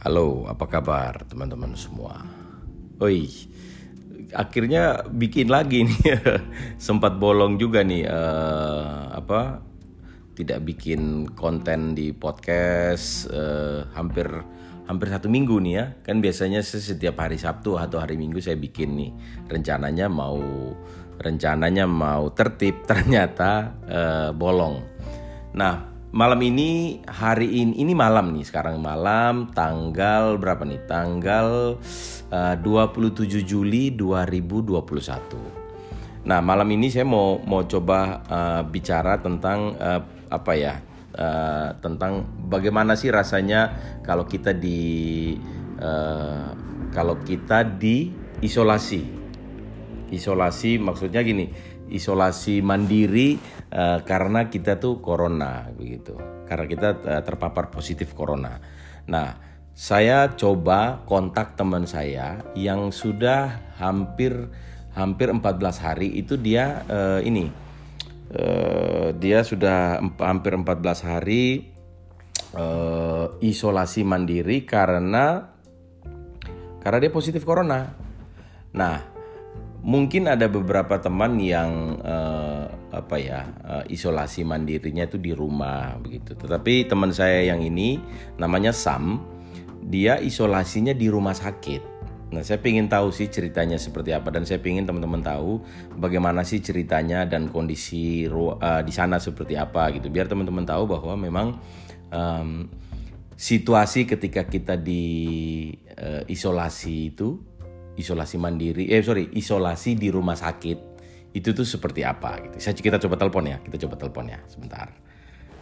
Halo, apa kabar teman-teman semua? Oi, akhirnya bikin lagi nih, sempat bolong juga nih, uh, apa? Tidak bikin konten di podcast uh, hampir hampir satu minggu nih ya. Kan biasanya setiap hari Sabtu atau hari Minggu saya bikin nih. Rencananya mau rencananya mau tertib, ternyata uh, bolong. Nah, malam ini hari ini ini malam nih sekarang malam tanggal berapa nih? Tanggal uh, 27 Juli 2021 nah malam ini saya mau mau coba uh, bicara tentang uh, apa ya uh, tentang bagaimana sih rasanya kalau kita di uh, kalau kita di isolasi. Isolasi maksudnya gini isolasi mandiri uh, karena kita tuh corona begitu. Karena kita uh, terpapar positif corona. Nah, saya coba kontak teman saya yang sudah hampir hampir 14 hari itu dia uh, ini uh, dia sudah hampir 14 hari uh, isolasi mandiri karena karena dia positif corona. Nah, mungkin ada beberapa teman yang uh, apa ya uh, isolasi mandirinya itu di rumah begitu. Tetapi teman saya yang ini namanya Sam, dia isolasinya di rumah sakit. Nah, saya ingin tahu sih ceritanya seperti apa dan saya ingin teman-teman tahu bagaimana sih ceritanya dan kondisi uh, di sana seperti apa gitu. Biar teman-teman tahu bahwa memang um, situasi ketika kita di uh, isolasi itu isolasi mandiri eh sorry isolasi di rumah sakit itu tuh seperti apa gitu. Saya kita coba telepon ya kita coba telepon ya sebentar.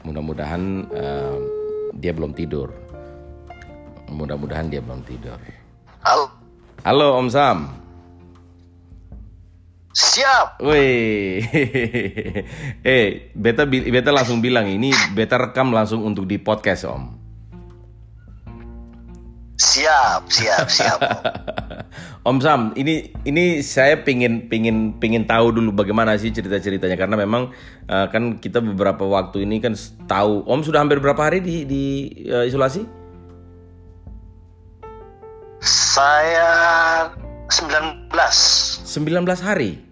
Mudah-mudahan uh, dia belum tidur. Mudah-mudahan dia belum tidur. Halo. Halo Om Sam. Siap. Wih, eh beta beta langsung bilang ini beta rekam langsung untuk di podcast Om. Siap, siap, siap. Om Sam, ini ini saya pingin pingin pingin tahu dulu bagaimana sih cerita ceritanya karena memang uh, kan kita beberapa waktu ini kan tahu Om sudah hampir berapa hari di di uh, isolasi? Saya 19. 19 hari.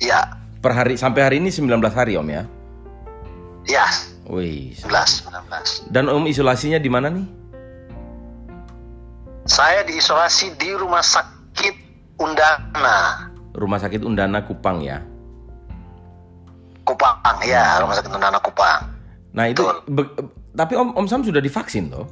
Ya. Per hari sampai hari ini 19 hari Om ya? Ya. Wih. 19, 19. Dan Om isolasinya di mana nih? Saya diisolasi di Rumah Sakit Undana. Rumah Sakit Undana Kupang ya? Kupang, ya, Rumah Sakit Undana Kupang. Nah itu, be, tapi Om Om Sam sudah divaksin toh?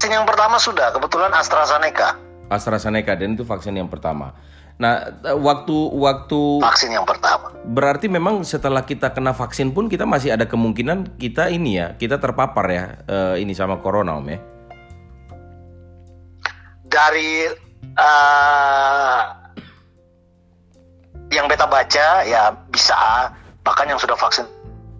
Vaksin yang pertama sudah, kebetulan AstraZeneca. AstraZeneca dan itu vaksin yang pertama. Nah, waktu waktu vaksin yang pertama. Berarti memang setelah kita kena vaksin pun kita masih ada kemungkinan kita ini ya, kita terpapar ya uh, ini sama corona Om ya. Dari uh, yang beta baca ya bisa, bahkan yang sudah vaksin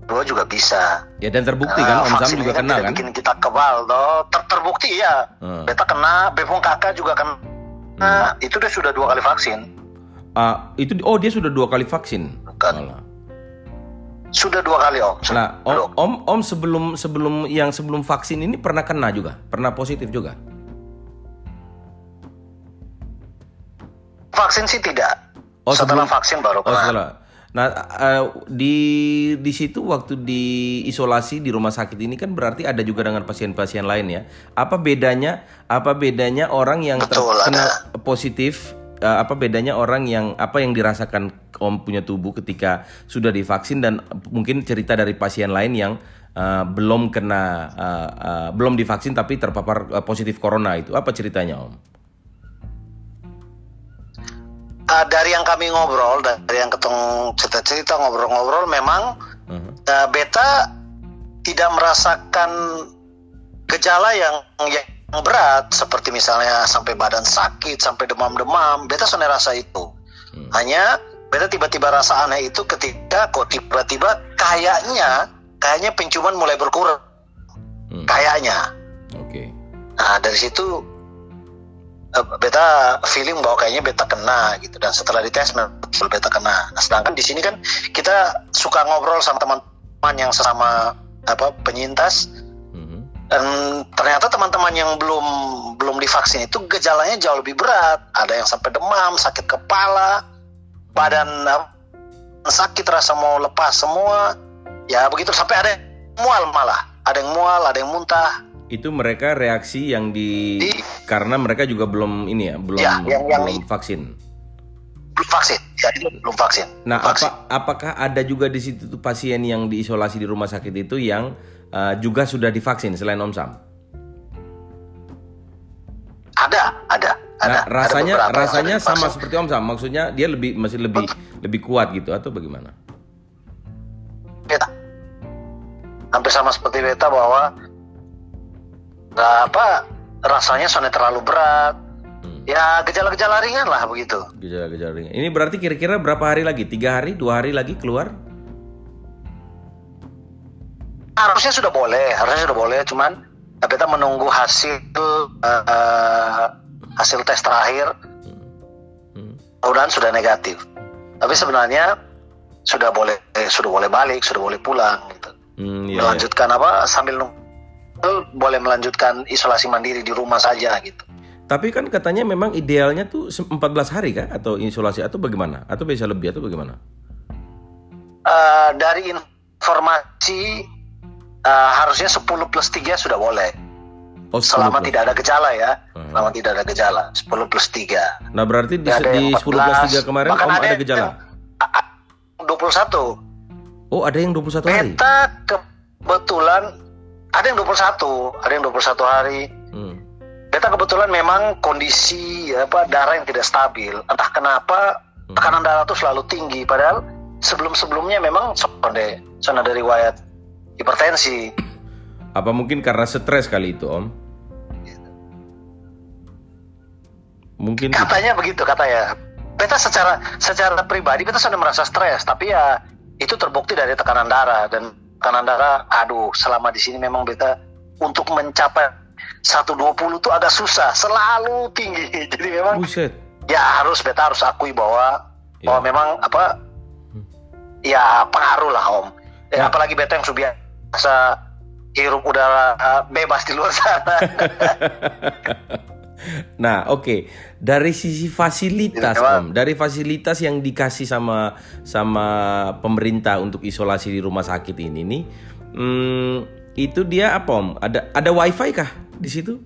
dua juga bisa. Ya dan terbukti kan, Om Sam juga kan kena kan? Bikin kita kebal, toh. Ter terbukti ya. Hmm. Beta kena, Bepung kakak juga kena Nah, itu dia sudah dua kali vaksin. Uh, itu oh dia sudah dua kali vaksin. Kan. Sudah dua kali om. Nah, om, om, om sebelum sebelum yang sebelum vaksin ini pernah kena juga, pernah positif juga. Vaksin sih tidak. Oh, setelah sebelum, vaksin baru pernah. Oh, setelah. Nah, uh, di di situ waktu di isolasi di rumah sakit ini kan berarti ada juga dengan pasien-pasien lain ya. Apa bedanya? Apa bedanya orang yang terkena positif? Uh, apa bedanya orang yang apa yang dirasakan Om punya tubuh ketika sudah divaksin dan mungkin cerita dari pasien lain yang uh, belum kena uh, uh, belum divaksin tapi terpapar uh, positif corona itu apa ceritanya Om? Uh, dari yang kami ngobrol dari yang ketemu cerita-cerita ngobrol-ngobrol memang uh-huh. uh, beta tidak merasakan gejala yang yang berat seperti misalnya sampai badan sakit sampai demam-demam beta sudah rasa itu hmm. hanya beta tiba-tiba rasa aneh itu ketika kok tiba-tiba kayaknya kayaknya penciuman mulai berkurang hmm. kayaknya oke okay. nah dari situ beta feeling bahwa kayaknya beta kena gitu. Dan setelah dites betul beta kena. Nah, sedangkan di sini kan kita suka ngobrol sama teman-teman yang sesama apa penyintas. Hmm. dan ternyata teman-teman yang belum belum divaksin itu gejalanya jauh lebih berat. Ada yang sampai demam sakit kepala badan sakit rasa mau lepas semua. Ya begitu. Sampai ada yang mual malah. Ada yang mual ada yang muntah itu mereka reaksi yang di, di karena mereka juga belum ini ya belum ya, yang, yang belum vaksin. Belum vaksin ya itu belum vaksin nah vaksin. apa apakah ada juga di situ tuh pasien yang diisolasi di rumah sakit itu yang uh, juga sudah divaksin selain Om Sam? Ada ada nah, ada rasanya ada rasanya sama seperti Om Sam maksudnya dia lebih masih lebih Betul. lebih kuat gitu atau bagaimana? Beta. Hampir sama seperti beta bahwa apa rasanya soalnya terlalu berat. Hmm. ya gejala-gejala ringan lah begitu. Gejala-gejala ringan. Ini berarti kira-kira berapa hari lagi? Tiga hari dua hari lagi keluar? Harusnya sudah boleh harusnya sudah boleh cuman kita menunggu hasil uh, hasil tes terakhir. Hmm. mudah sudah negatif. Tapi sebenarnya sudah boleh sudah boleh balik sudah boleh pulang gitu. Hmm, iya, melanjutkan iya. apa sambil nunggu boleh melanjutkan isolasi mandiri di rumah saja gitu. Tapi kan katanya memang idealnya tuh 14 hari kah atau isolasi atau bagaimana? Atau bisa lebih atau bagaimana? Uh, dari informasi uh, harusnya 10 plus 3 sudah boleh. Oh, selama plus. tidak ada gejala ya. Hmm. Selama tidak ada gejala, 10 plus 3. Nah, berarti di, di 10 plus 3 kemarin Om ada, ada gejala? Yang, 21. Oh, ada yang 21 hari. Kita kebetulan ada yang 21 ada yang 21 hari. Hmm. Beta kebetulan memang kondisi apa darah yang tidak stabil. Entah kenapa hmm. tekanan darah itu selalu tinggi. Padahal sebelum sebelumnya memang sonde sonde dari riwayat hipertensi. Apa mungkin karena stres kali itu om? Mungkin katanya itu. begitu katanya. Beta secara secara pribadi beta sudah merasa stres. Tapi ya itu terbukti dari tekanan darah. Dan tekanan darah aduh selama di sini memang beta untuk mencapai 120 tuh agak susah selalu tinggi jadi memang Buset. ya harus beta harus akui bahwa ya. bahwa memang apa ya pengaruh lah om ya, ya. apalagi beta yang sudah biasa hirup udara eh, bebas di luar sana Nah, oke. Okay. Dari sisi fasilitas, ya, Om, dari fasilitas yang dikasih sama sama pemerintah untuk isolasi di rumah sakit ini nih, hmm, itu dia apa, Om? Ada ada WiFi kah di situ?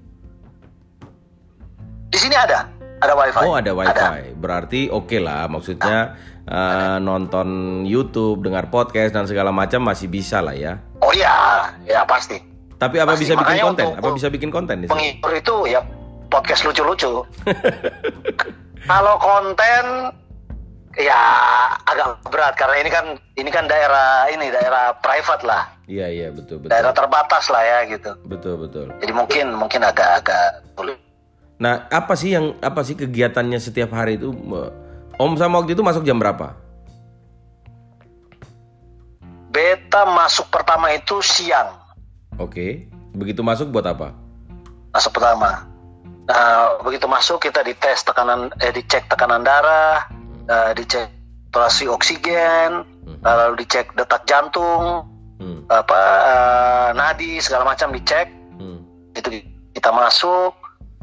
Di sini ada, ada WiFi. Oh, ada WiFi. Ada. Berarti oke okay lah, maksudnya uh, nonton YouTube, dengar podcast dan segala macam masih bisa lah ya. Oh iya, ya pasti. Tapi apa pasti. bisa bikin konten? Apa bisa bikin konten di sini? Penghibur itu ya podcast lucu-lucu. Kalau konten ya agak berat karena ini kan ini kan daerah ini daerah private lah. Iya iya betul betul. Daerah terbatas lah ya gitu. Betul betul. Jadi mungkin mungkin agak-agak sulit. Nah apa sih yang apa sih kegiatannya setiap hari itu? Om sama waktu itu masuk jam berapa? Beta masuk pertama itu siang. Oke. Begitu masuk buat apa? Masuk pertama Nah, begitu masuk kita dites tekanan, eh dicek tekanan darah, uh, dicek saturasi oksigen, hmm. lalu dicek detak jantung, hmm. apa uh, nadi segala macam dicek. Hmm. Itu kita masuk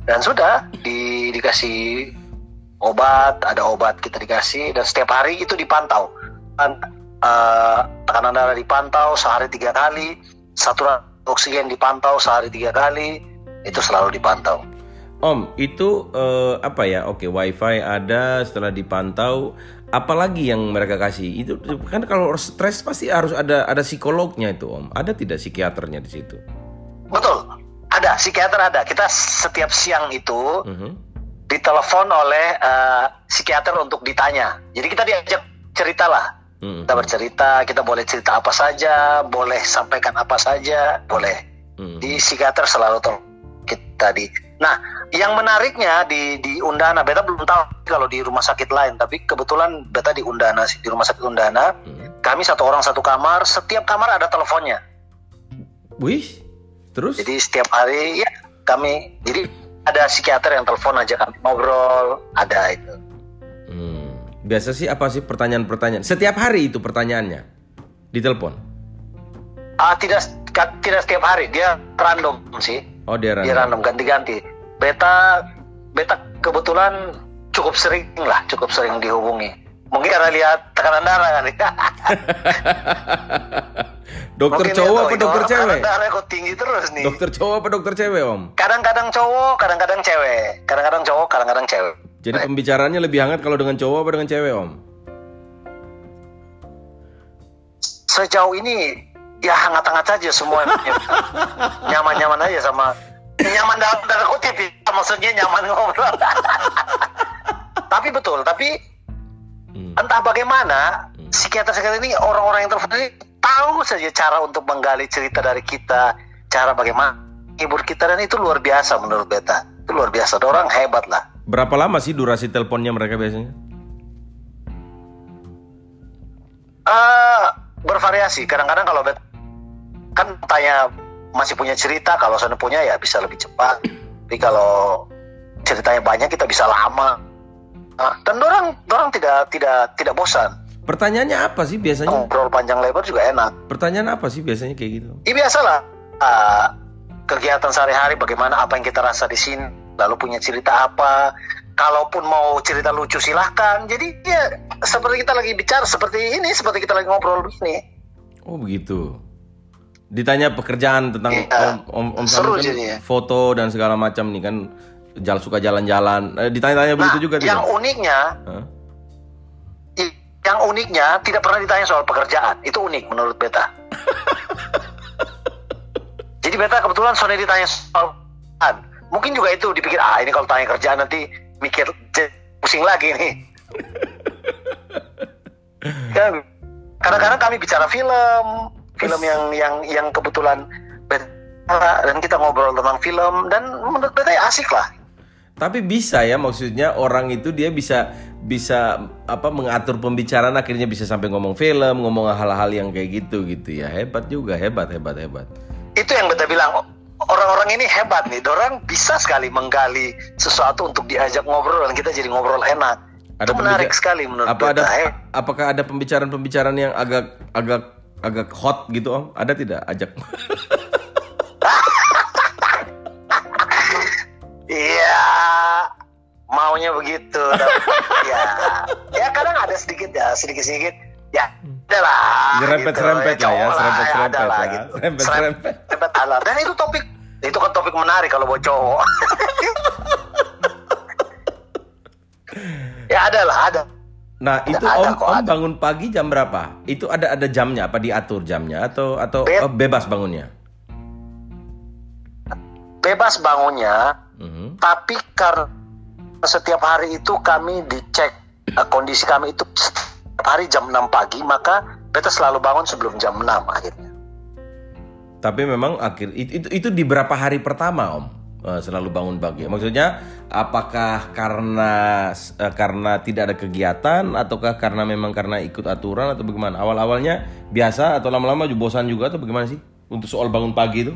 dan sudah di, dikasih obat, ada obat kita dikasih dan setiap hari itu dipantau. uh, tekanan darah dipantau sehari tiga kali, saturasi oksigen dipantau sehari tiga kali, itu selalu dipantau. Om, itu uh, apa ya? Oke, WiFi ada setelah dipantau. Apalagi yang mereka kasih? Itu kan kalau stres pasti harus ada ada psikolognya itu, Om. Ada tidak psikiaternya di situ? Betul, ada psikiater ada. Kita setiap siang itu uh mhm. -huh. ditelepon oleh uh, psikiater untuk ditanya. Jadi kita diajak cerita lah. Uh mhm. -huh. Kita bercerita, kita boleh cerita apa saja, boleh sampaikan apa saja, boleh. Uh mhm. -huh. Di psikiater selalu tolong kita di. Nah, yang menariknya di di Undana, beta belum tahu kalau di rumah sakit lain, tapi kebetulan beta di Undana di rumah sakit Undana, hmm. kami satu orang satu kamar, setiap kamar ada teleponnya. Wih, terus? Jadi setiap hari ya kami, jadi ada psikiater yang telepon aja kami ngobrol, ada itu. Hmm. Biasa sih apa sih pertanyaan-pertanyaan? Setiap hari itu pertanyaannya di telepon? Ah tidak tidak setiap hari dia random sih oh dia random dia random ganti-ganti beta beta kebetulan cukup sering lah cukup sering dihubungi. Mungkin karena lihat tekanan darah kali dokter Mungkin cowok apa dokter cewek? tekanan darah kok tinggi terus nih. Dokter cowok apa dokter cewek om? Kadang-kadang cowok kadang-kadang cewek. Kadang-kadang cowok kadang-kadang cewek. Jadi pembicaraannya lebih hangat kalau dengan cowok apa dengan cewek om? Sejauh ini ya hangat-hangat saja semuanya nyaman-nyaman aja sama nyaman dalam tanda kutip ya. maksudnya nyaman ngobrol. Tapi betul tapi Hmm. entah bagaimana psikiater-psikiater ini orang-orang yang terfungsi tahu saja cara untuk menggali cerita dari kita cara bagaimana hibur kita dan itu luar biasa menurut beta. Itu luar biasa. Ada orang hebat lah. Berapa lama sih durasi teleponnya mereka biasanya? Eh, bervariasi. Kadang-kadang kalau beta kan tanya masih punya cerita kalau saya punya ya bisa lebih cepat. Tapi kalau ceritanya banyak kita bisa lama. Nah, dan orang orang tidak tidak tidak bosan. Pertanyaannya apa sih biasanya? Ngobrol panjang lebar juga enak. Pertanyaan apa sih biasanya kayak gitu? Ya biasalah. Uh, kegiatan sehari-hari bagaimana apa yang kita rasa di sini lalu punya cerita apa. Kalaupun mau cerita lucu silahkan. Jadi ya seperti kita lagi bicara seperti ini seperti kita lagi ngobrol begini. Oh begitu ditanya pekerjaan tentang Iya. om om, om Seru kan jadinya. foto dan segala macam nih kan. Jalan suka jalan-jalan. Eh, ditanya-tanya begitu nah juga yang tidak uniknya Hah? i- yang uniknya tidak pernah ditanya soal pekerjaan. Itu unik menurut beta. Jadi beta kebetulan Sony ditanya soal pekerjaan. Mungkin juga itu dipikir ah ini kalau tanya kerjaan nanti mikir pusing lagi nih. Kan? Kadang-kadang kami bicara film film yang yang yang kebetulan beta dan kita ngobrol tentang film dan menurut beta ya asik lah Tapi bisa ya maksudnya orang itu dia bisa bisa apa mengatur pembicaraan akhirnya bisa sampai ngomong film, ngomong hal-hal yang kayak gitu gitu ya. Hebat juga, hebat hebat hebat. itu yang beta bilang orang-orang ini hebat nih orang bisa sekali menggali sesuatu untuk diajak ngobrol dan kita jadi ngobrol enak itu menarik sekali menurut apa ada beta eh. apakah ada pembicaraan-pembicaraan yang agak agak agak hot gitu Om? Ada tidak ajak? iya maunya begitu ya ya kadang ada sedikit ya sedikit sedikit ya ada lah Serempet-serempet lah ya, cowok serempet-serempet ada lah. gitu. Serempet-serempet. serempet ada dan itu topik itu kan topik menarik kalau buat cowok ya ada lah ada Nah itu ada Om kok, Om ada. bangun pagi jam berapa? Itu ada ada jamnya apa diatur jamnya atau atau Bet- oh, bebas bangunnya? bebas bangunnya Mhm. tapi karena setiap hari itu kami dicek eh, kondisi kami itu setiap hari jam 6 pagi maka beta selalu bangun sebelum jam 6 akhirnya Tapi memang akhir itu, itu itu di berapa hari pertama Om selalu bangun pagi? Maksudnya apakah karena eh, karena tidak ada kegiatan ataukah karena memang karena ikut aturan atau bagaimana? Awal-awalnya biasa atau lama-lama juga bosan juga atau bagaimana sih untuk soal bangun pagi itu?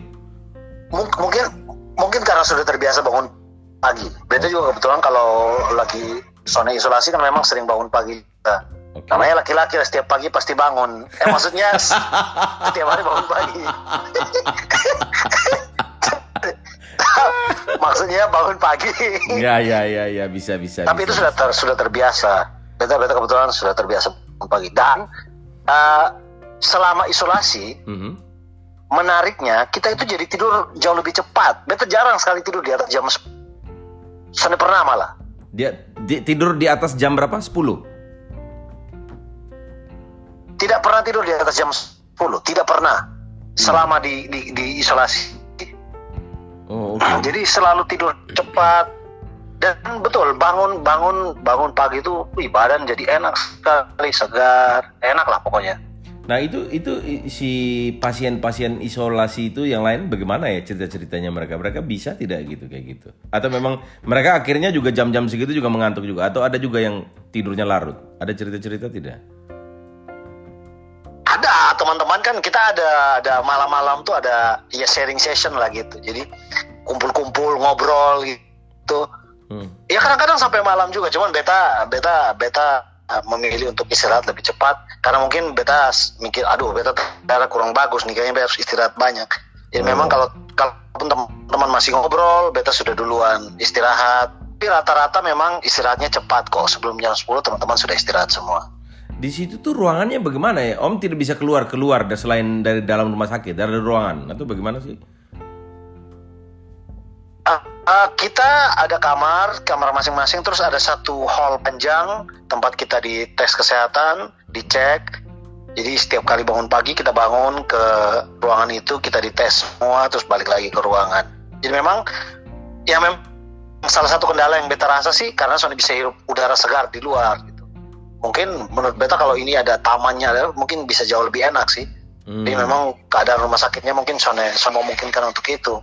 Mung- mungkin mungkin karena sudah terbiasa bangun pagi beta juga kebetulan kalau lagi zona isolasi kan memang sering bangun pagi Oke. namanya laki-laki setiap pagi pasti bangun eh maksudnya setiap hari bangun pagi maksudnya bangun pagi Ya ya ya ya bisa bisa. tapi itu bisa. sudah ter- sudah terbiasa beta beta kebetulan sudah terbiasa bangun pagi dan eh, selama isolasi Mhm. menariknya kita itu jadi tidur jauh lebih cepat beta jarang sekali tidur di atas jam 10 Sana pernah malah Dia di- tidur di atas jam berapa? 10. tidak pernah tidur di atas jam 10 tidak pernah selama di, di, di isolasi Oh, oke. jadi selalu tidur cepat dan betul bangun bangun bangun pagi itu wih, badan jadi enak sekali segar enak lah pokoknya Nah itu itu si pasien-pasien isolasi itu yang lain bagaimana ya cerita-ceritanya mereka? Mereka bisa tidak gitu kayak gitu? Atau memang mereka akhirnya juga jam-jam segitu juga mengantuk juga? Atau ada juga yang tidurnya larut? Ada cerita-cerita tidak? Kan kita ada ada malam-malam tuh ada ya sharing session lah gitu. Jadi kumpul-kumpul ngobrol gitu. Hmm. ya kadang-kadang sampai malam juga. Cuman beta beta beta memilih untuk istirahat lebih cepat. Karena mungkin beta mikir aduh beta darah kurang bagus nih kayaknya beta harus istirahat banyak. Jadi hmm. memang kalau kalaupun teman-teman masih ngobrol beta sudah duluan istirahat. Tapi rata-rata memang istirahatnya cepat kok. Sebelum jam 10 teman-teman sudah istirahat semua di situ tuh ruangannya bagaimana ya Om tidak bisa keluar keluar selain dari dalam rumah sakit dari ruangan atau bagaimana sih Uh, uh, kita ada kamar, kamar masing-masing, terus ada satu hall panjang tempat kita di tes kesehatan, dicek. Jadi setiap kali bangun pagi kita bangun ke ruangan itu, kita dites semua, terus balik lagi ke ruangan. Jadi memang, ya memang salah satu kendala yang beta rasa sih karena soalnya bisa hirup udara segar di luar. Gitu. Mungkin menurut beta kalau ini ada tamannya, mungkin bisa jauh lebih enak sih. Hmm. Jadi memang keadaan rumah sakitnya mungkin soalnya memungkinkan untuk itu.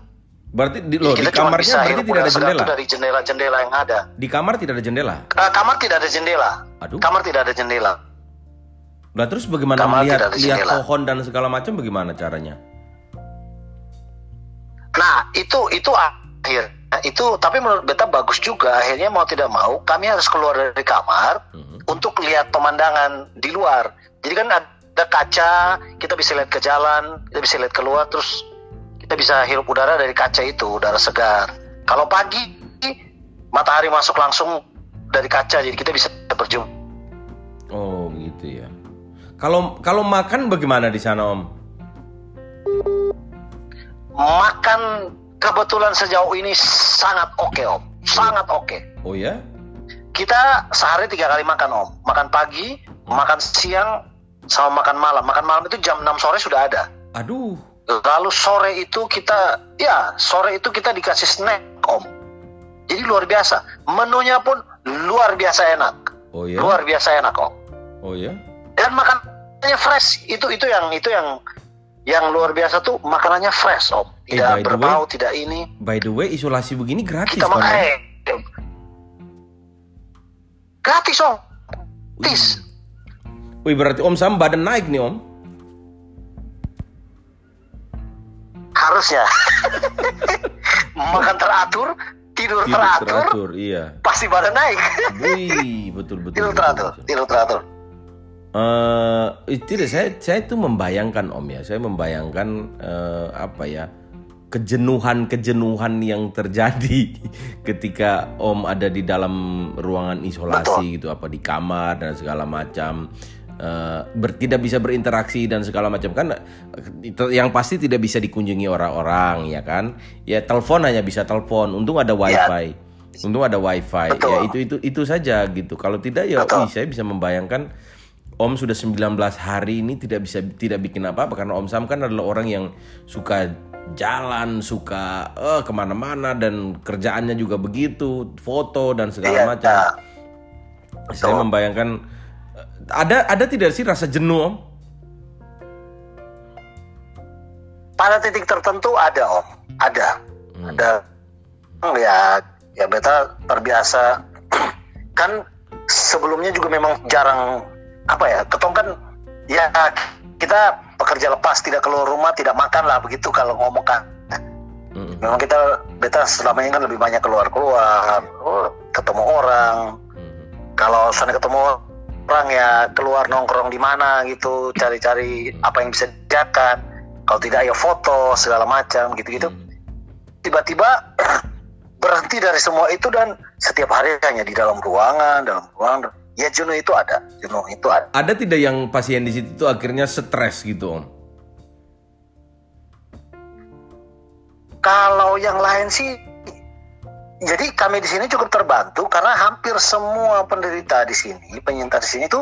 Berarti di, loh, di kamarnya berarti tidak ada jendela. dari jendela-jendela yang ada. Di kamar tidak ada jendela. Uh, kamar tidak ada jendela. Aduh. Kamar tidak ada jendela. Lah terus bagaimana kamar melihat lihat pohon dan segala macam bagaimana caranya? Nah, itu itu akhir nah, itu tapi menurut beta bagus juga akhirnya mau tidak mau kami harus keluar dari kamar hmm. untuk lihat pemandangan di luar. Jadi kan ada kaca, kita bisa lihat ke jalan, kita bisa lihat keluar terus kita bisa hirup udara dari kaca itu, udara segar. Kalau pagi, matahari masuk langsung dari kaca, jadi kita bisa berjumpa. Oh, gitu ya. Kalau kalau makan bagaimana di sana, Om? Makan kebetulan sejauh ini sangat oke, okay, Om. Sangat oke. Okay. Oh ya? Kita sehari tiga kali makan, Om. Makan pagi, makan siang, sama makan malam. Makan malam itu jam 6 sore sudah ada. Aduh, Lalu sore itu kita, ya sore itu kita dikasih snack om. Jadi luar biasa. Menunya pun luar biasa enak. Oh ya. Luar biasa enak om. Oh ya. Dan makanannya fresh. Itu itu yang itu yang yang luar biasa tuh makanannya fresh om. Eh, tidak eh, berbau, way, tidak ini. By the way, isolasi begini gratis kita makan. Eh, gratis om. Gratis. Wih berarti om Sam badan naik nih om. harusnya makan teratur tidur, tidur teratur, teratur iya pasti badan naik Wih, betul betul tidur teratur betul. tidur teratur Uh, tidak saya saya itu membayangkan om ya. Saya membayangkan uh, apa ya kejenuhan-kejenuhan yang terjadi ketika Om ada di dalam ruangan isolasi Betul. gitu apa di kamar dan segala macam. Uh, ber, tidak bisa berinteraksi dan segala macam. Kan yang pasti tidak bisa dikunjungi orang-orang ya kan? Ya telepon hanya bisa telepon. Untung ada wifi. Ya. untung ada wifi. Ya, Betul. ya itu itu itu saja gitu. Kalau tidak ya ih, saya bisa membayangkan Om sudah 19 hari ini tidak bisa tidak bikin apa-apa karena Om Sam kan adalah orang yang suka jalan suka uh, ke mana-mana dan kerjaannya juga begitu foto dan segala iya, macam ya. saya membayangkan ada ada tidak sih rasa jenuh om? Pada titik tertentu ada om, ada, hmm. ada. Ya, ya beta terbiasa. kan sebelumnya juga memang jarang apa ya, ketong kan ya kita pekerja lepas tidak keluar rumah tidak makan lah begitu kalau ngomong kan. Hmm. Memang kita beta selama ini kan lebih banyak keluar keluar, oh, ketemu orang. Hmm. Kalau sana ketemu orang ya keluar nongkrong di mana gitu cari-cari apa yang bisa dikerjakan kalau tidak ya foto segala macam gitu-gitu hmm. tiba-tiba berhenti dari semua itu dan setiap hari hanya di dalam ruangan dalam ruangan ya jenuh itu ada jenuh itu ada ada tidak yang pasien di situ tuh akhirnya stres gitu om kalau yang lain sih jadi kami di sini cukup terbantu karena hampir semua penderita di sini, penyintas di sini itu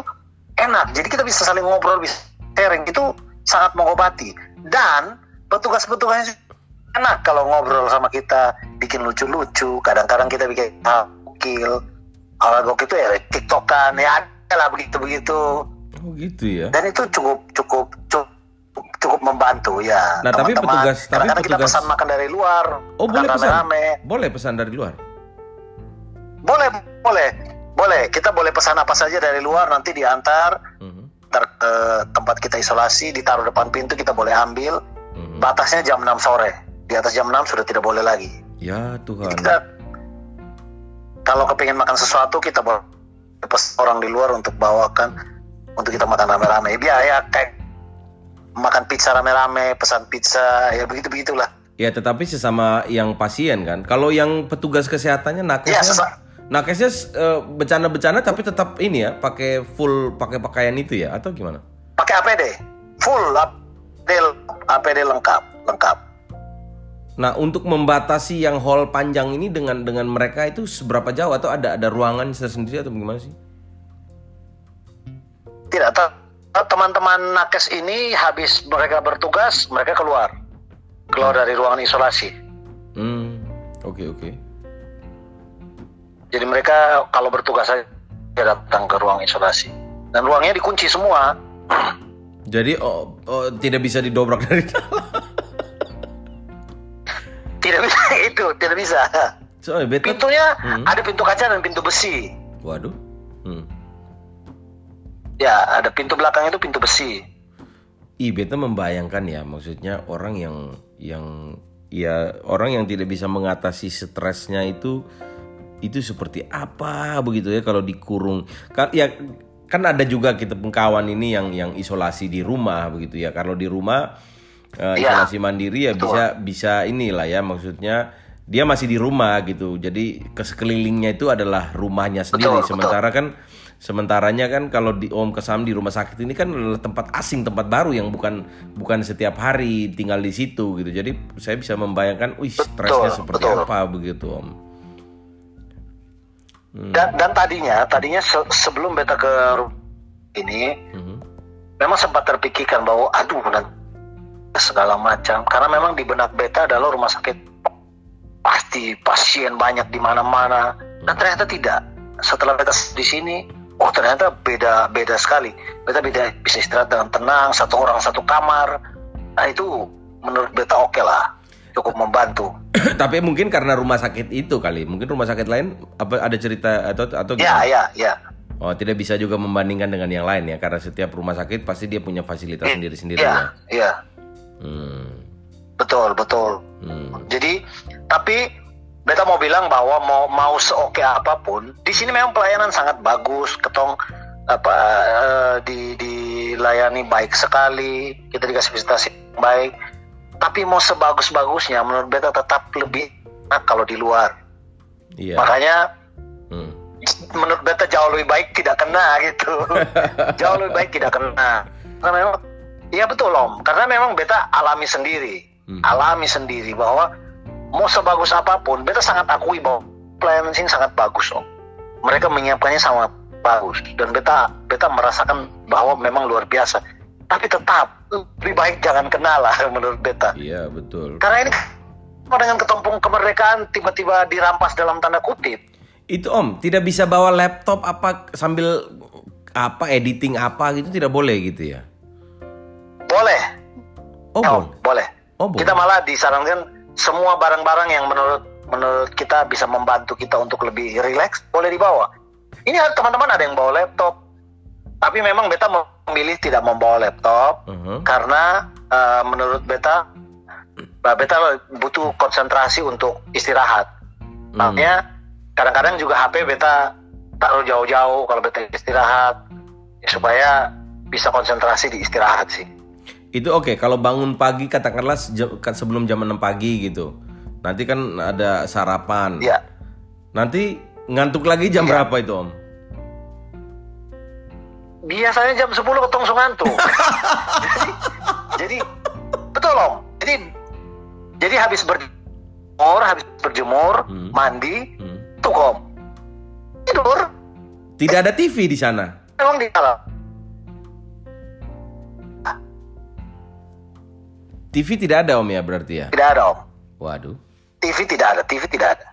enak. Jadi kita bisa saling ngobrol, bisa sharing itu sangat mengobati. Dan petugas-petugasnya enak kalau ngobrol sama kita, bikin lucu-lucu. Kadang-kadang kita bikin gokil. Kalau gokil itu ya tiktokan, ya ada lah begitu-begitu. Oh gitu ya. Dan itu cukup cukup cukup cukup membantu ya. Nah teman -teman. tapi petugas, tapi petugas. kita pesan makan dari luar. Oh boleh pesan. Rame. Boleh pesan dari luar. Boleh, boleh, boleh. Kita boleh pesan apa saja dari luar nanti diantar. Uh. -huh. Ter, ke tempat kita isolasi, ditaruh depan pintu kita boleh ambil. Uh mhm. -huh. Batasnya jam 6 sore. Di atas jam 6 sudah tidak boleh lagi. Ya Tuhan. Jadi kita kalau kepingin makan sesuatu kita boleh pas orang di luar untuk bawakan untuk kita makan rame-rame. Dia ya kayak makan pizza rame-rame pesan pizza ya begitu begitulah. Ya tetapi sesama yang pasien kan. Kalau yang petugas kesehatannya nakesnya ya, nakesnya uh, bencana-bencana tapi tetap ini ya pakai full pakai pakaian itu ya atau gimana? Pakai APD full APD APD lengkap lengkap Nah, untuk membatasi yang hall panjang ini dengan dengan mereka itu seberapa jauh atau ada ada ruangan tersendiri atau bagaimana sih? Tidak, teman-teman nakes ini habis mereka bertugas, mereka keluar. Keluar dari ruangan isolasi. Hmm, oke okay, oke. Okay. Jadi mereka kalau bertugas saja datang ke ruang isolasi. Dan ruangnya dikunci semua. Jadi oh, oh, tidak bisa didobrak dari dalam. Tidak bisa itu, tidak bisa. So, beta... Pintunya hmm. ada pintu kaca dan pintu besi. Waduh. Hmm. Ya, ada pintu belakang itu pintu besi. Ih, beta membayangkan ya, maksudnya orang yang yang ya orang yang tidak bisa mengatasi stresnya itu itu seperti apa begitu ya kalau dikurung. Kan ya kan ada juga kita pengkawan ini yang yang isolasi di rumah begitu ya. Kalau di rumah uh, isolasi ya, mandiri ya betul. bisa bisa inilah ya maksudnya dia masih di rumah gitu jadi ke sekelilingnya itu adalah rumahnya sendiri betul, sementara betul. kan sementaranya kan kalau di Om Kesam di rumah sakit ini kan adalah tempat asing tempat baru yang bukan bukan setiap hari tinggal di situ gitu jadi saya bisa membayangkan wih stresnya seperti betul. apa begitu Om hmm. dan dan tadinya tadinya se sebelum beta ke ini hmm. memang sempat terpikirkan bahwa aduh nanti segala macam. Karena memang di benak beta adalah rumah sakit pasti pasien banyak di mana-mana. Dan ternyata tidak. Setelah beta di sini oh ternyata beda beda sekali. Beta beda bisa istirahat dengan tenang satu orang satu kamar. Nah itu menurut beta oke okay lah. Cukup membantu. Tapi mungkin karena rumah sakit itu kali. Mungkin rumah sakit lain apa ada cerita atau atau ya ya ya. Oh, tidak bisa juga membandingkan dengan yang lain ya, karena setiap rumah sakit pasti dia punya fasilitas iya, sendiri-sendiri ya. Iya, Hmm. Betul betul. Hmm. Jadi tapi beta mau bilang bahwa mau mau seoke apa pun di sini memang pelayanan sangat bagus, ketong apa uh, di dilayani baik sekali, kita dikasih visitasi baik. Tapi mau sebagus-bagusnya menurut beta tetap lebih enak kalau di luar. Yeah. Makanya hmm. menurut beta jauh lebih baik tidak kena gitu. jauh lebih baik tidak kena. Karena memang Iya betul om, karena memang beta alami sendiri, hmm. alami sendiri bahwa mau sebagus apa pun, beta sangat akui bahwa pelayanan sini sangat bagus om. Mereka menyiapkannya sangat bagus dan beta beta merasakan bahwa memang luar biasa. Tapi tetap lebih baik jangan kenal lah menurut beta. Iya betul. Karena ini dengan ketumpung kemerdekaan tiba-tiba dirampas dalam tanda kutip. Itu om, tidak bisa bawa laptop apa sambil apa editing apa gitu tidak boleh gitu ya? Boleh. Oh, boleh. Oh, boleh. Kita malah disarankan semua barang-barang yang menurut menurut kita bisa membantu kita untuk lebih rileks boleh dibawa. Ini teman-teman ada yang bawa laptop, tapi memang beta memilih tidak membawa laptop uh -huh. karena uh, menurut beta beta butuh konsentrasi untuk istirahat. Hmm. Makanya kadang-kadang juga HP beta taruh jauh-jauh kalau beta istirahat ya, supaya bisa konsentrasi di istirahat sih. Itu oke, okay. kalau bangun pagi katakanlah sebelum jam 6 pagi gitu. Nanti kan ada sarapan. Iya. Nanti ngantuk lagi jam ya. berapa itu, Om? Biasanya jam 10 ketong ngantuk. jadi, jadi betul, Om. Jadi jadi habis berjemur, habis berjemur, hmm. mandi, hmm. tuh, Om. Tidur. Tidak ada TV di sana. Memang di dalam TV tidak ada om ya berarti ya? Tidak ada om. Waduh. TV tidak ada, TV tidak ada.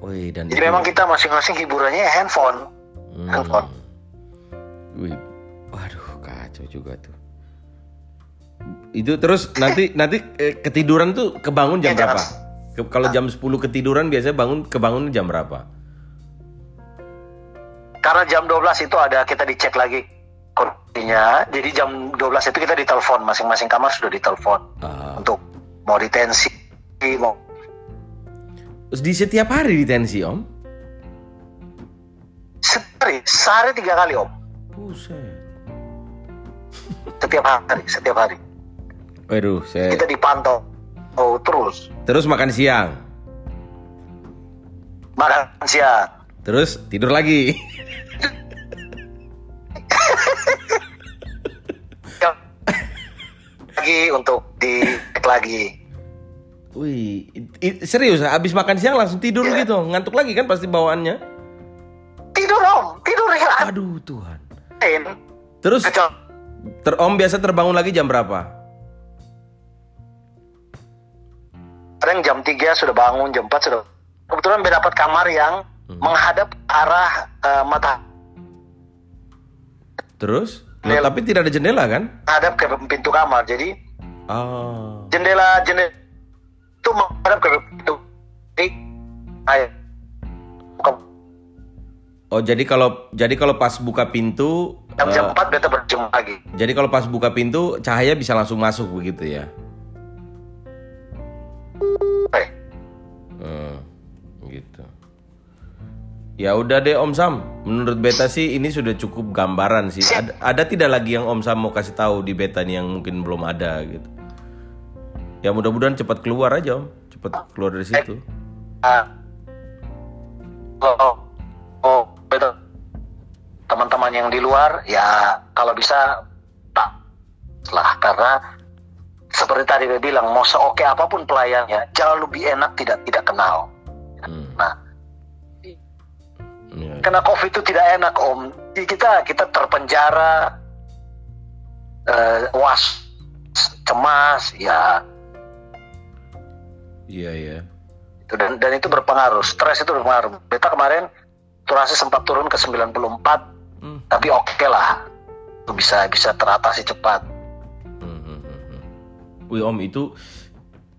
Wih, dan Jadi itu... memang kita masing-masing hiburannya handphone. Hmm. Handphone. Wih, waduh kacau juga tuh. Itu terus nanti nanti eh, ketiduran tuh kebangun jam ya, berapa? Ke, kalau jam 10 ketiduran biasanya bangun kebangun jam berapa? Karena jam 12 itu ada kita dicek lagi kondisinya jadi jam 12 itu kita ditelepon masing-masing kamar sudah ditelepon uh. untuk mau ditensi mau di setiap hari ditensi om hari, sehari tiga kali om. Buset. Setiap hari, setiap hari. Waduh, saya... Kita dipantau oh, terus. Terus makan siang. Makan siang. Terus tidur lagi. lagi untuk di lagi. Wih, serius abis makan siang langsung tidur yeah. gitu, ngantuk lagi kan pasti bawaannya? Tidur om, tidur ya. Aduh Tuhan. Terus ter om biasa terbangun lagi jam berapa? Kadang jam 3 sudah bangun, jam 4 sudah. Kebetulan saya dapat kamar yang hmm. menghadap arah uh, mata. Terus? Loh, tapi tidak ada jendela kan? Menghadap ke pintu kamar, jadi. Oh. Jendela jendela itu menghadap ke pintu. Oh jadi kalau jadi kalau pas buka pintu jam jam uh, 4 beta berjumpa lagi. Jadi kalau pas buka pintu cahaya bisa langsung masuk begitu ya? Ya udah deh Om Sam, menurut beta sih ini sudah cukup gambaran sih. Ada, ada tidak lagi yang Om Sam mau kasih tahu di beta nih yang mungkin belum ada gitu? Ya mudah-mudahan cepat keluar aja Om, cepat keluar dari situ. Uh, oh, oh, betul. Teman-teman yang di luar ya kalau bisa tak lah karena seperti tadi dia bilang mau seoke apa pun pelayannya jauh lebih enak tidak tidak kenal. Hmm. Nah, ya. karena covid itu tidak enak om. Kita kita terpenjara, uh, was, cemas, ya Iya iya. Itu dan dan itu berpengaruh. Stres itu berpengaruh. Beta kemarin turasi sempat turun ke 94, hmm. tapi oke okay lah. Bisa bisa teratasi cepat. Hmm, hmm. hmm. Wih om itu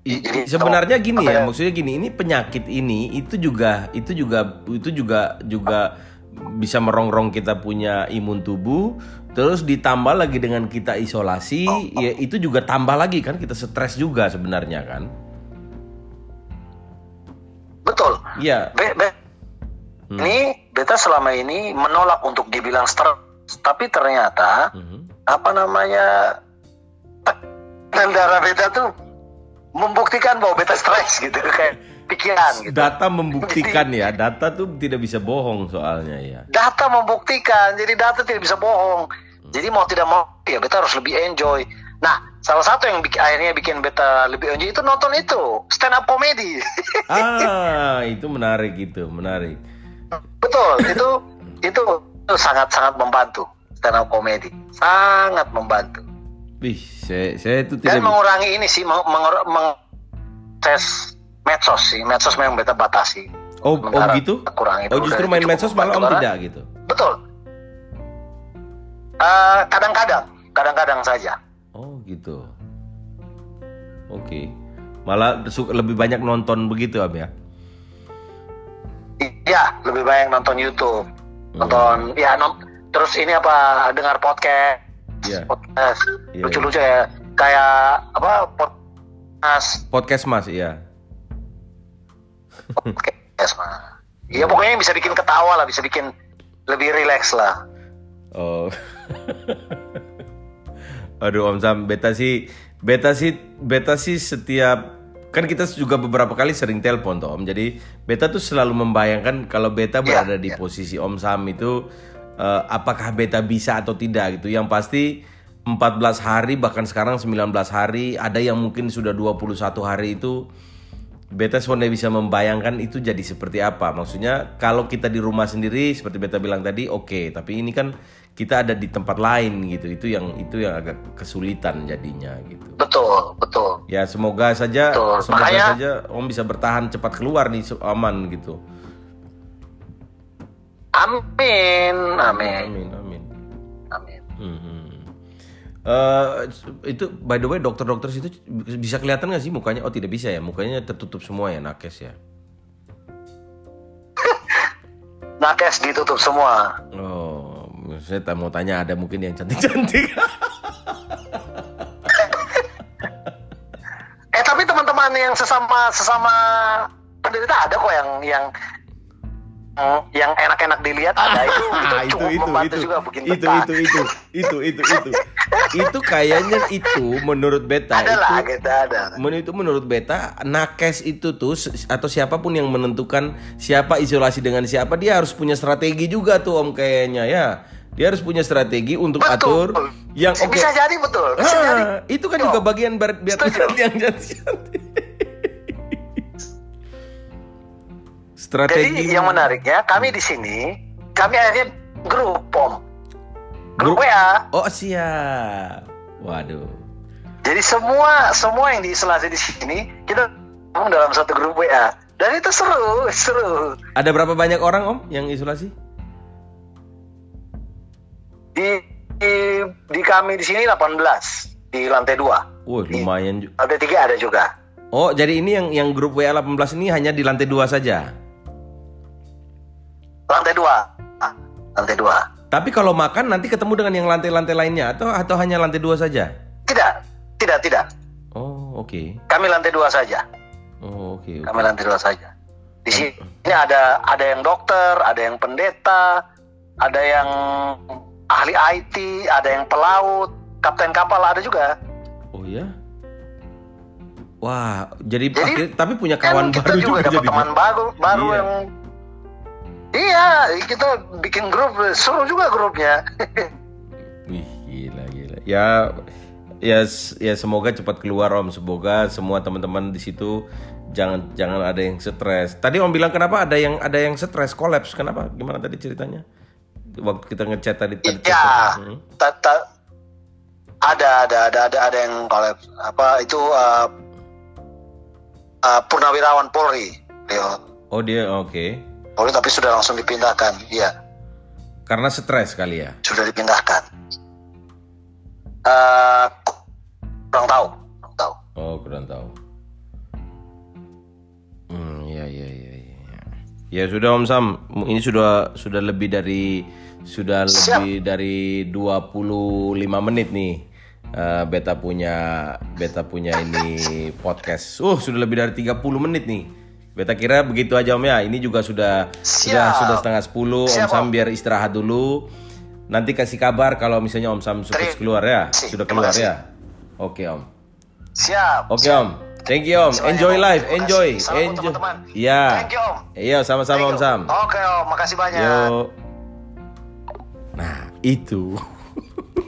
jadi, sebenarnya gini ya, ya, maksudnya gini, ini penyakit ini itu juga itu juga itu juga juga bisa merongrong kita punya imun tubuh, terus ditambah lagi dengan kita isolasi, oh, oh. ya itu juga tambah lagi kan kita stres juga sebenarnya kan. Betul. Iya. Be, be, hmm. Ini beta selama ini menolak untuk dibilang stres, tapi ternyata hmm. apa namanya dan darah beta tuh membuktikan bahwa beta stres gitu kayak pikiran gitu. Data membuktikan jadi, ya, data tuh tidak bisa bohong soalnya ya. Data membuktikan, jadi data tidak bisa bohong. Hmm. Jadi mau tidak mau ya beta harus lebih enjoy. Nah, salah satu yang bikin, akhirnya bikin beta lebih enjoy itu nonton itu stand up comedy. ah, itu menarik itu, menarik. Betul, itu itu itu sangat sangat membantu stand up comedy, sangat membantu. Wih, saya saya itu tidak. Dan mengurangi ini sih, meng, meng, meng tes medsos sih, medsos memang beta batasi. Oh, oh gitu? Kurang itu. Oh justru main medsos malah om tidak gitu. Betul. Uh, kadang-kadang, kadang-kadang saja gitu. Oke. Okay. Malah lebih banyak nonton begitu Am ya? Iya, lebih banyak nonton YouTube. Hmm. Nonton ya non terus ini apa dengar podcast. Yeah. Podcast. Yeah, Lucu-lucu yeah. ya. Kayak apa podcast podcast Mas, iya. Podcast Mas. Iya pokoknya bisa bikin ketawa lah, bisa bikin lebih rileks lah. Oh. Aduh Om Sam, beta sih beta sih beta sih setiap kan kita juga beberapa kali sering telepon tuh Om. Jadi beta tuh selalu membayangkan kalau beta yeah, berada di yeah. posisi Om Sam itu uh, apakah beta bisa atau tidak gitu. Yang pasti 14 hari bahkan sekarang 19 hari, ada yang mungkin sudah 21 hari itu beta sebenarnya bisa membayangkan itu jadi seperti apa. Maksudnya kalau kita di rumah sendiri seperti beta bilang tadi oke, okay. tapi ini kan kita ada di tempat lain gitu. Itu yang itu yang agak kesulitan jadinya gitu. Betul, betul. Ya semoga saja betul. semoga Makanya, saja Om bisa bertahan cepat keluar nih aman gitu. Amin, amin. Amin, amin. Amin. Hmm. Uh, itu by the way dokter-dokter situ bisa kelihatan nggak sih mukanya? Oh tidak bisa ya, mukanya tertutup semua ya nakes ya. nakes ditutup semua. Oh, saya mau tanya ada mungkin yang cantik-cantik. eh tapi teman-teman yang sesama sesama penderita ada kok yang yang yang enak-enak dilihat ada itu, itu, itu cukup itu, membantu itu, juga bikin itu, itu, itu, itu, itu, itu, itu, itu kayaknya itu menurut beta ada itu, kita ada. itu menurut beta nakes itu tuh atau siapa pun yang menentukan siapa isolasi dengan siapa dia harus punya strategi juga tuh om kayaknya ya dia harus punya strategi untuk betul. atur yang. Okay. Bisa jadi betul. Bisa ah, jadi. Itu kan Yo. juga bagian biar yang jadi. Strategi. Jadi yang menariknya kami di sini kami akhirnya grup pom. Grup, grup WA. Oh siap. Waduh. Jadi semua semua yang diisolasi di sini kita dalam satu grup WA dan itu seru seru. Ada berapa banyak orang om yang isolasi? Di, di di kami di sini 18 di lantai 2. Wah, lumayan juga. Lantai 3 ada juga. Oh, jadi ini yang yang grup WA 18 ini hanya di lantai 2 saja. Lantai 2. Lantai 2. Tapi kalau makan nanti ketemu dengan yang lantai-lantai lainnya atau atau hanya lantai 2 saja? Tidak. Tidak, tidak. Oh, oke. Okay. Kami lantai 2 saja. Oh, oke. Okay, okay. Kami lantai 2 saja. Di sini ada ada yang dokter, ada yang pendeta, ada yang ahli IT, ada yang pelaut, kapten kapal ada juga. Oh ya? Wah, jadi, jadi akhir, tapi punya kawan kan baru kita juga, juga dapat teman baru baru iya. yang Iya, kita bikin grup seru juga grupnya. Wih, gila gila. Ya ya ya semoga cepat keluar Om. Semoga semua teman-teman di situ jangan jangan ada yang stres. Tadi Om bilang kenapa ada yang ada yang stres kolaps? Kenapa? Gimana tadi ceritanya? waktu kita ngechat tadi tadi ya hmm. ada ada ada ada ada yang kalau apa itu uh, uh, purnawirawan Polri dia oh dia oke okay. Polri tapi sudah langsung dipindahkan iya karena stres kali ya sudah dipindahkan uh, kurang tahu kurang tahu oh kurang tahu hmm ya ya ya ya ya sudah Om Sam ini sudah sudah lebih dari sudah Siap. lebih dari 25 menit nih. Uh, beta punya beta punya ini podcast. Uh, sudah lebih dari 30 menit nih. Beta kira begitu aja Om ya. Ini juga sudah Siap. sudah sudah setengah 10. Siap, Om Sam biar istirahat dulu. Nanti kasih kabar kalau misalnya Om Sam sukses keluar ya. Sudah keluar ya. Oke Om. Siap. Oke Om. Thank you Om. Enjoy life, enjoy, enjoy. Iya. Thank you Om. Iya, sama-sama Om Sam. Oke Om, makasih banyak. Yo. Nah, itu.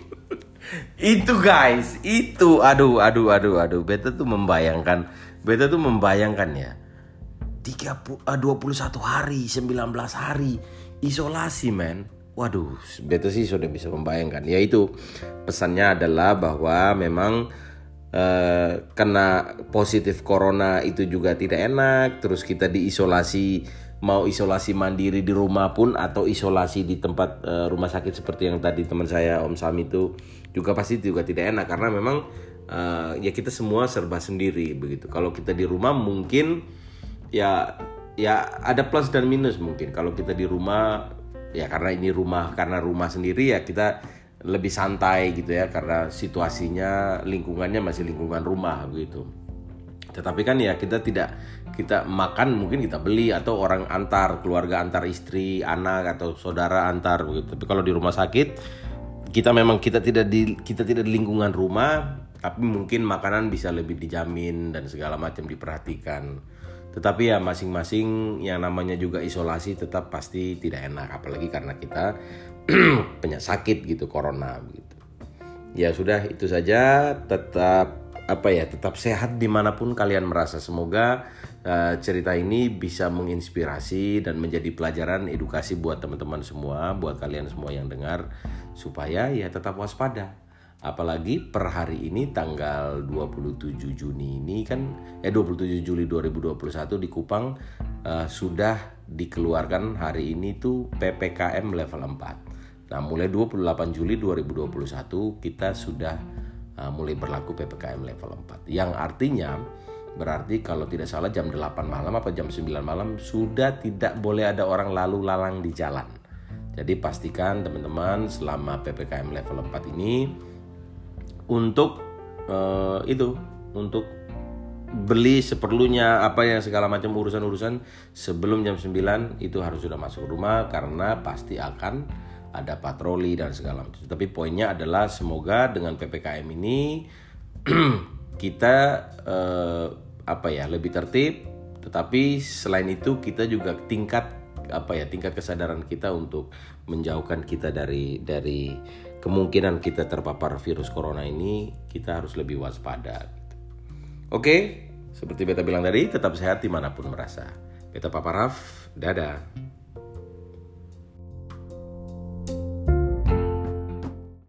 itu guys, itu aduh aduh aduh aduh beta tuh membayangkan beta tuh membayangkan ya 30 uh, 21 hari, 19 hari isolasi men. Waduh, beta sih sudah bisa membayangkan. Ya itu pesannya adalah bahwa memang uh, kena positif corona itu juga tidak enak, terus kita diisolasi mau isolasi mandiri di rumah pun atau isolasi di tempat uh, rumah sakit seperti yang tadi teman saya Om Sam itu juga pasti juga tidak enak karena memang ya kita semua serba sendiri begitu. Kalau kita di rumah mungkin ya ya ada plus dan minus mungkin. Kalau kita di rumah ya karena ini rumah karena rumah sendiri ya kita lebih santai gitu ya karena situasinya lingkungannya masih lingkungan rumah begitu. Tetapi kan ya kita tidak kita makan mungkin kita beli atau orang antar keluarga antar istri anak atau saudara antar begitu tapi kalau di rumah sakit kita memang kita tidak di kita tidak di lingkungan rumah tapi mungkin makanan bisa lebih dijamin dan segala macam diperhatikan tetapi ya masing-masing yang namanya juga isolasi tetap pasti tidak enak apalagi karena kita punya sakit gitu corona gitu ya sudah itu saja. Tetap apa ya tetap sehat di mana pun kalian merasa. Semoga uh, cerita ini bisa menginspirasi dan menjadi pelajaran edukasi buat teman-teman semua buat kalian semua yang dengar supaya ya tetap waspada apalagi per hari ini tanggal 27 Juni ini kan eh 27 Juli 2021 di Kupang uh, sudah dikeluarkan hari ini tuh PPKM level 4 nah mulai 28 Juli 2021 kita sudah uh, mulai berlaku PPKM level 4 yang artinya berarti kalau tidak salah jam 8 malam apa jam 9 malam sudah tidak boleh ada orang lalu lalang di jalan. Jadi pastikan teman-teman selama PPKM level 4 ini untuk uh, itu untuk beli seperlunya apa yang segala macam urusan-urusan sebelum jam 9 itu harus sudah masuk rumah karena pasti akan ada patroli dan segala macam. Tapi poinnya adalah semoga dengan PPKM ini kita eh, apa ya lebih tertib tetapi selain itu kita juga tingkat apa ya tingkat kesadaran kita untuk menjauhkan kita dari dari kemungkinan kita terpapar virus corona ini kita harus lebih waspada. Oke, seperti beta bilang tadi, tetap sehat di mana pun merasa. Beta Paparaf, dadah.